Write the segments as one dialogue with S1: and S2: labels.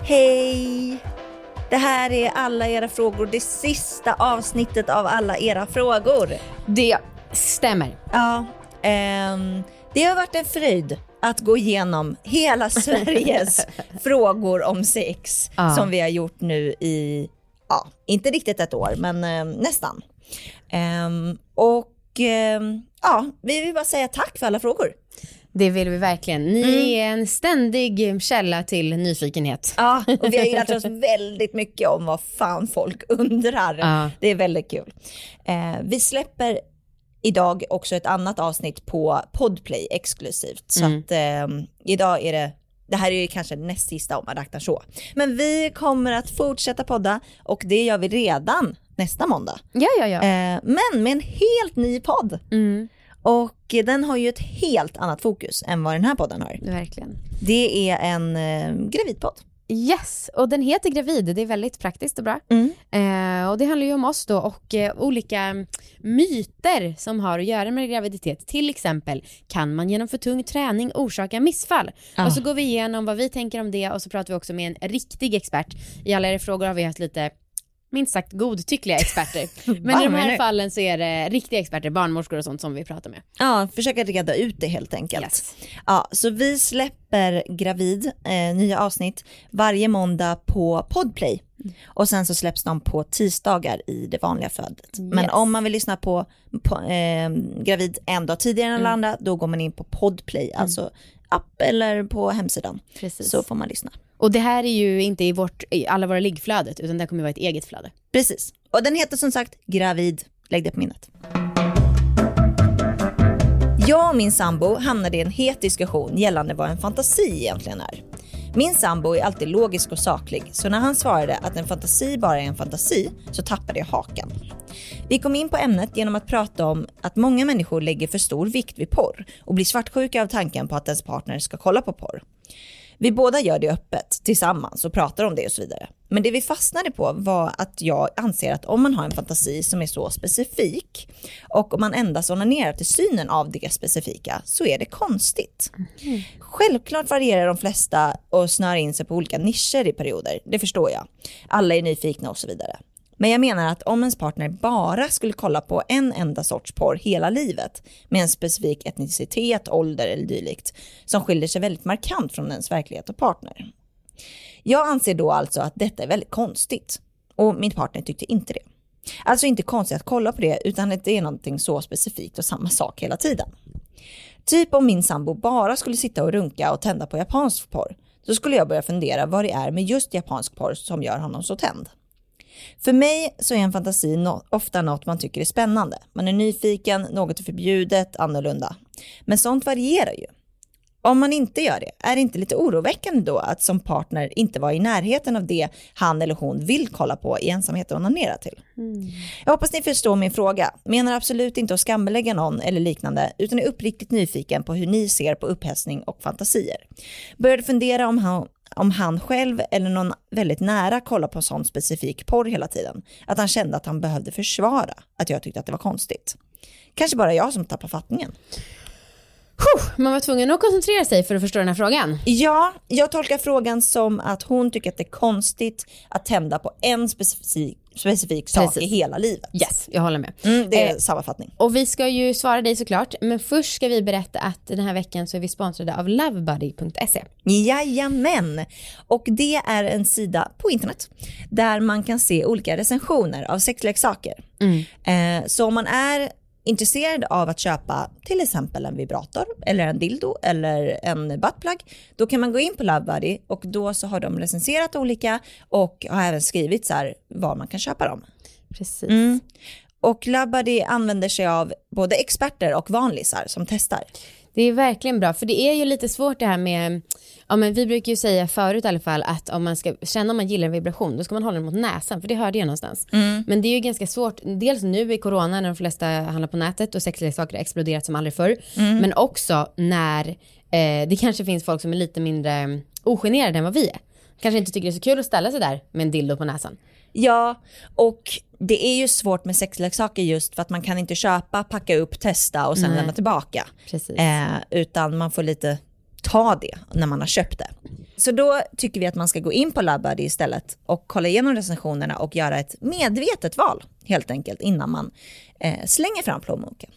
S1: Hej! Det här är alla era frågor, det sista avsnittet av alla era frågor.
S2: Det stämmer.
S1: Ja, ehm, det har varit en fröjd att gå igenom hela Sveriges frågor om sex
S2: Ja.
S1: som vi har gjort nu i, ja, inte riktigt ett år, men eh, nästan. Ehm, och ja, vi vill bara säga tack för alla frågor.
S2: Det vill vi verkligen. Ni är en ständig källa till nyfikenhet.
S1: Ja, och vi har ju lärt oss väldigt mycket om vad fan folk undrar.
S2: Ja.
S1: Det är väldigt kul. Eh, vi släpper idag också ett annat avsnitt på Podplay exklusivt. Så
S2: Mm.
S1: att eh, idag är det, det här är ju kanske näst sista om man räknar så. Men vi kommer att fortsätta podda och det gör vi redan nästa måndag.
S2: Ja, ja, ja.
S1: Eh, men med en helt ny podd.
S2: Mm,
S1: Och den har ju ett helt annat fokus än vad den här podden har.
S2: verkligen.
S1: Det är en eh, gravidpodd.
S2: Yes, och den heter Gravid. Det är väldigt praktiskt och bra.
S1: Mm.
S2: Eh, och det handlar ju om oss då och eh, olika myter som har att göra med graviditet. Till exempel, kan man genom för tung träning orsaka missfall?
S1: Ja.
S2: Och så går vi igenom vad vi tänker om det och så pratar vi också med en riktig expert. I alla era frågor har vi haft lite minst sagt godtyckliga experter. Men i de här fallen så är det riktiga experter, barnmorskor och sånt som vi pratar med.
S1: Ja, försöka reda ut det helt enkelt.
S2: Yes.
S1: Ja, så vi släpper Gravid, eh, nya avsnitt, varje måndag på Podplay. Och sen så släpps de på tisdagar i det vanliga flödet. Men
S2: Yes.
S1: om man vill lyssna på, på eh, Gravid en dag tidigare än alla andra, då går man in på Podplay, alltså app eller på hemsidan.
S2: Precis.
S1: Så får man lyssna.
S2: Och det här är ju inte i, vårt, i alla våra liggflödet utan det kommer vara ett eget flöde.
S1: Precis. Och den heter som sagt Gravid, lägg det på minnet. Jag och min sambo hamnade i en het diskussion gällande vad en fantasi egentligen är. Min sambo är alltid logisk och saklig, så när han svarade att en fantasi bara är en fantasi så tappade jag hakan. Vi kom in på ämnet genom att prata om att många människor lägger för stor vikt vid porr och blir svartsjuka av tanken på att ens partner ska kolla på porr. Vi båda gör det öppet tillsammans och pratar om det och så vidare. Men det vi fastnade på var att jag anser att om man har en fantasi som är så specifik och om man endast onanerar till synen av det specifika så är det konstigt. Självklart varierar de flesta och snör in sig på olika nischer i perioder, det förstår jag. Alla är nyfikna och så vidare. Men jag menar att om ens partner bara skulle kolla på en enda sorts porr hela livet med en specifik etnicitet, ålder eller dylikt som skiljer sig väldigt markant från ens verklighet och partner. Jag anser då alltså att detta är väldigt konstigt och min partner tyckte inte det. Alltså inte konstigt att kolla på det utan att det är någonting så specifikt och samma sak hela tiden. Typ om min sambo bara skulle sitta och runka och tända på japansk porr, då skulle jag börja fundera vad det är med just japansk porr som gör honom så tänd. För mig så är en fantasi no- ofta något man tycker är spännande. Man är nyfiken, något är förbjudet, annorlunda. Men sånt varierar ju. Om man inte gör det, är det inte lite oroväckande då att som partner inte vara i närheten av det han eller hon vill kolla på i ensamhet och onanera till? Jag hoppas ni förstår min fråga. Menar absolut inte att skambelägga någon eller liknande, utan är uppriktigt nyfiken på hur ni ser på upphetsning och fantasier. Började fundera om han, om han själv eller någon väldigt nära kollar på sån specifik porr hela tiden. Att han kände att han behövde försvara att jag tyckte att det var konstigt. Kanske bara jag som tappar fattningen.
S2: Man var tvungen att koncentrera sig för att förstå den här frågan.
S1: Ja, jag tolkar frågan som att hon tycker att det är konstigt att tända på en specifik, specifik sak
S2: Precis.
S1: i hela livet.
S2: Yes, jag håller med.
S1: Mm, det är
S2: Eh,
S1: sammanfattning.
S2: Och vi ska ju svara dig såklart, men först ska vi berätta att den här veckan så är vi sponsrade av lovebuddy.se.
S1: Jajamän! Och det är en sida på internet där man kan se olika recensioner av sexleksaker. Eh, så om man är intresserad av att köpa till exempel en vibrator eller en dildo eller en buttplug, då kan man gå in på Lovebuddy och då så har de recenserat olika och har även skrivit så här var man kan köpa dem.
S2: Precis.
S1: Och Lovebuddy använder sig av både experter och vanlisar som testar.
S2: Det är verkligen bra, för det är ju lite svårt det här med, ja men vi brukar ju säga förut i alla fall att om man ska känna om man gillar en vibration då ska man hålla den mot näsan för det hörde jag någonstans. Men det är ju ganska svårt, dels nu i corona när de flesta handlar på nätet och sexleksaker har exploderat som aldrig förr, men också när eh, det kanske finns folk som är lite mindre ogenerade än vad vi är. Kanske inte tycker det är så kul att ställa sig där med en dildo på näsan.
S1: Ja, och det är ju svårt med sexleksaker just för att man kan inte köpa, packa upp, testa och sen
S2: Nej.
S1: lämna tillbaka. Eh, utan man får lite ta det när man har köpt det. Så då tycker vi att man ska gå in på LoveBuddy istället och kolla igenom recensionerna och göra ett medvetet val helt enkelt innan man eh, slänger fram plånboken.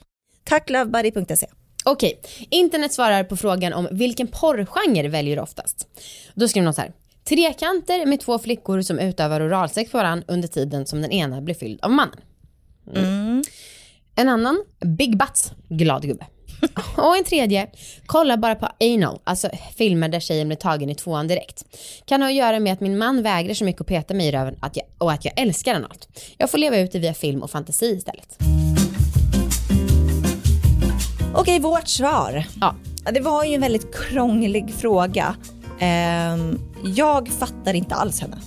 S1: Tack lovebuddy.se.
S2: Okej, internet svarar på frågan om vilken porrgenre väljer du oftast. Då skriver någon så här. Trekanter med två flickor som utövar oralsex på varandra under tiden som den ena blir fylld av mannen. Mm. En annan, Big Butts, glad gubbe. Och en tredje, kolla bara på anal, alltså filmer där tjejen blir tagen i tvåan direkt. Kan ha att göra med att min man vägrar så mycket att peta mig i röven att jag, och att jag älskar analt. Jag får leva ut det via film och fantasi istället.
S1: Okej, vårt svar.
S2: Ja,
S1: Det var ju en väldigt krånglig fråga. Ehm, jag fattar inte alls henne.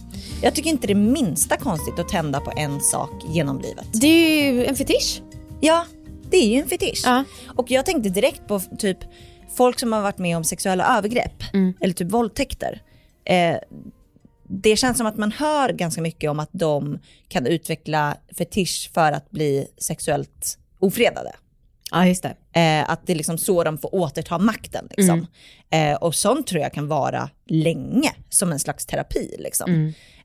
S1: Jag tycker inte det är minsta konstigt att tända på en sak genom livet.
S2: det är ju en fetisch.
S1: Ja, det är ju en fetisch.
S2: Ja.
S1: Och jag tänkte direkt på typ folk som har varit med om sexuella övergrepp eller typ våldtäkter. Eh, det känns som att man hör ganska mycket om att de kan utveckla fetisch för att bli sexuellt ofredade.
S2: Ja, just det.
S1: Eh, att det är liksom så de får återta makten. Liksom. Eh, och sånt tror jag kan vara länge som en slags terapi. Liksom.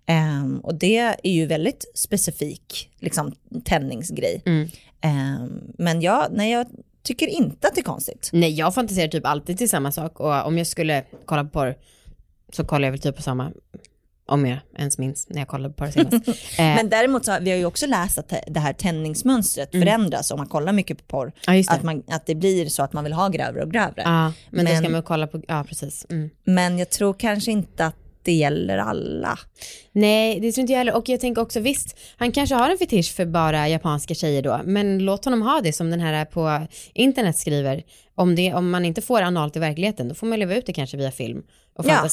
S1: Ehm, och det är ju väldigt specifik liksom, tändningsgrej. Ehm, men jag, nej, jag tycker inte att det är konstigt.
S2: Nej, jag fantiserar typ alltid till samma sak och om jag skulle kolla på porr så kollar jag väl typ på samma, om jag ens minns när jag kollade på porr senast. eh,
S1: Men däremot så har vi har ju också läst att det här tändningsmönstret förändras om man kollar mycket på porr.
S2: Just det.
S1: Att, man, att det blir så att man vill ha grövre och grövre.
S2: ja, men, då ska
S1: men-
S2: man kolla på, ja precis. Mm.
S1: Men jag tror kanske inte att det gäller alla.
S2: Nej, det tror inte jag heller. Och jag tänker också visst, han kanske har en fetisch för bara japanska tjejer då, men låt honom ha det som den här på internet skriver. Om, det, om man inte får analt i verkligheten, då får man leva ut det kanske via film och
S1: Ja.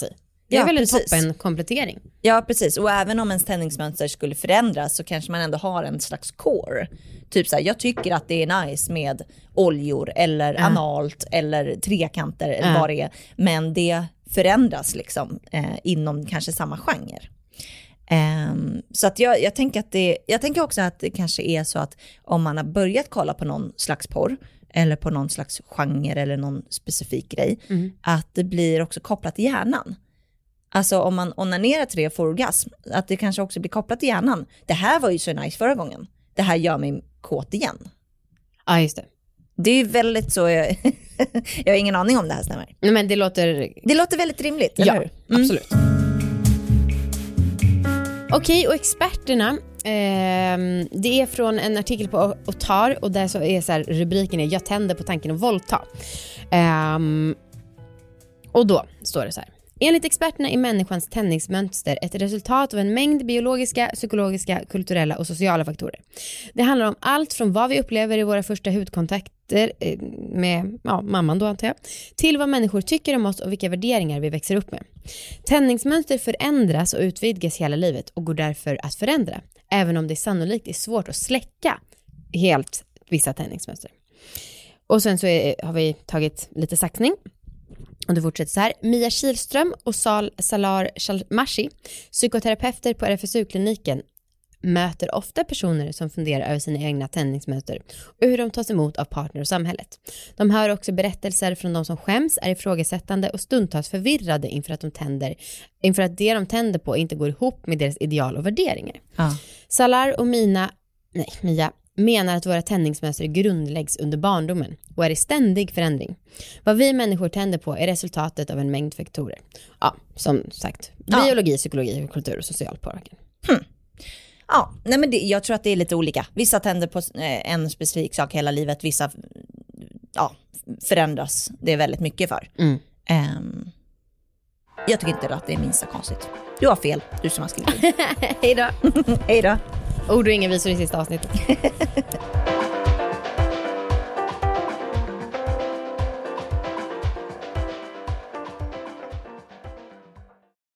S2: Det är
S1: Ja,
S2: väl en
S1: precis.
S2: toppen komplettering.
S1: Ja, precis. Och även om ens tändningsmönster skulle förändras så kanske man ändå har en slags core. Typ så här, jag tycker att det är nice med oljor eller analt eller trekanter eller
S2: Ja.
S1: vad det är. Men det förändras liksom eh, inom kanske samma genre. Ehm, så att jag, jag, tänker att det, jag tänker också att det kanske är så att om man har börjat kolla på någon slags porr eller på någon slags genre eller någon specifik grej, att det blir också kopplat till hjärnan. Alltså om man onanerar till det får orgasm, att det kanske också blir kopplat till hjärnan. Det här var ju så nice förra gången. Det här gör mig kåt igen.
S2: Ja, just det.
S1: Det är ju väldigt så, jag, jag har ingen aning om det här stämmer.
S2: Nej, Men det låter
S1: Det låter väldigt rimligt, eller
S2: Ja,
S1: hur? Mm.
S2: absolut. Okej, och experterna. ehm, det är från en artikel på Otar och där så är så här, rubriken är “Jag tänder på tanken att våldta”. Ehm, och då står det så här. Enligt experterna är människans tändningsmönster ett resultat av en mängd biologiska, psykologiska, kulturella och sociala faktorer. Det handlar om allt från vad vi upplever i våra första hudkontakter eh, med ja, mamman då antar jag, till vad människor tycker om oss och vilka värderingar vi växer upp med. Tändningsmönster förändras och utvidgas hela livet och går därför att förändra, även om det sannolikt är svårt att släcka helt vissa tändningsmönster. Och sen så är, har vi tagit lite saxning. Och det fortsätter så här. Mia Kihlström och Sal Salar Shalmashi, psykoterapeuter på RFSU-kliniken, möter ofta personer som funderar över sina egna tändningsmönster och hur de tas emot av partner och samhället. De hör också berättelser från de som skäms, är ifrågasättande och stundtals förvirrade inför att, de tänder, inför att det de tänder på inte går ihop med deras ideal och värderingar.
S1: Ja.
S2: Salar och Mina, nej, Mia menar att våra tändningsmönster grundläggs under barndomen och är i ständig förändring. Vad vi människor tänder på är resultatet av en mängd faktorer. Ja, som sagt,
S1: Ja.
S2: biologi, psykologi, kultur och social påverkan.
S1: Ja, nej men det, jag tror att det är lite olika. Vissa tänder på eh, en specifik sak hela livet, vissa ja, förändras det är väldigt mycket för.
S2: Mm.
S1: Ehm, jag tycker inte att det är minsta konstigt. Du har fel, du som har skrivit.
S2: Hej då!
S1: Hej då.
S2: Ord och inga visor i sista avsnittet.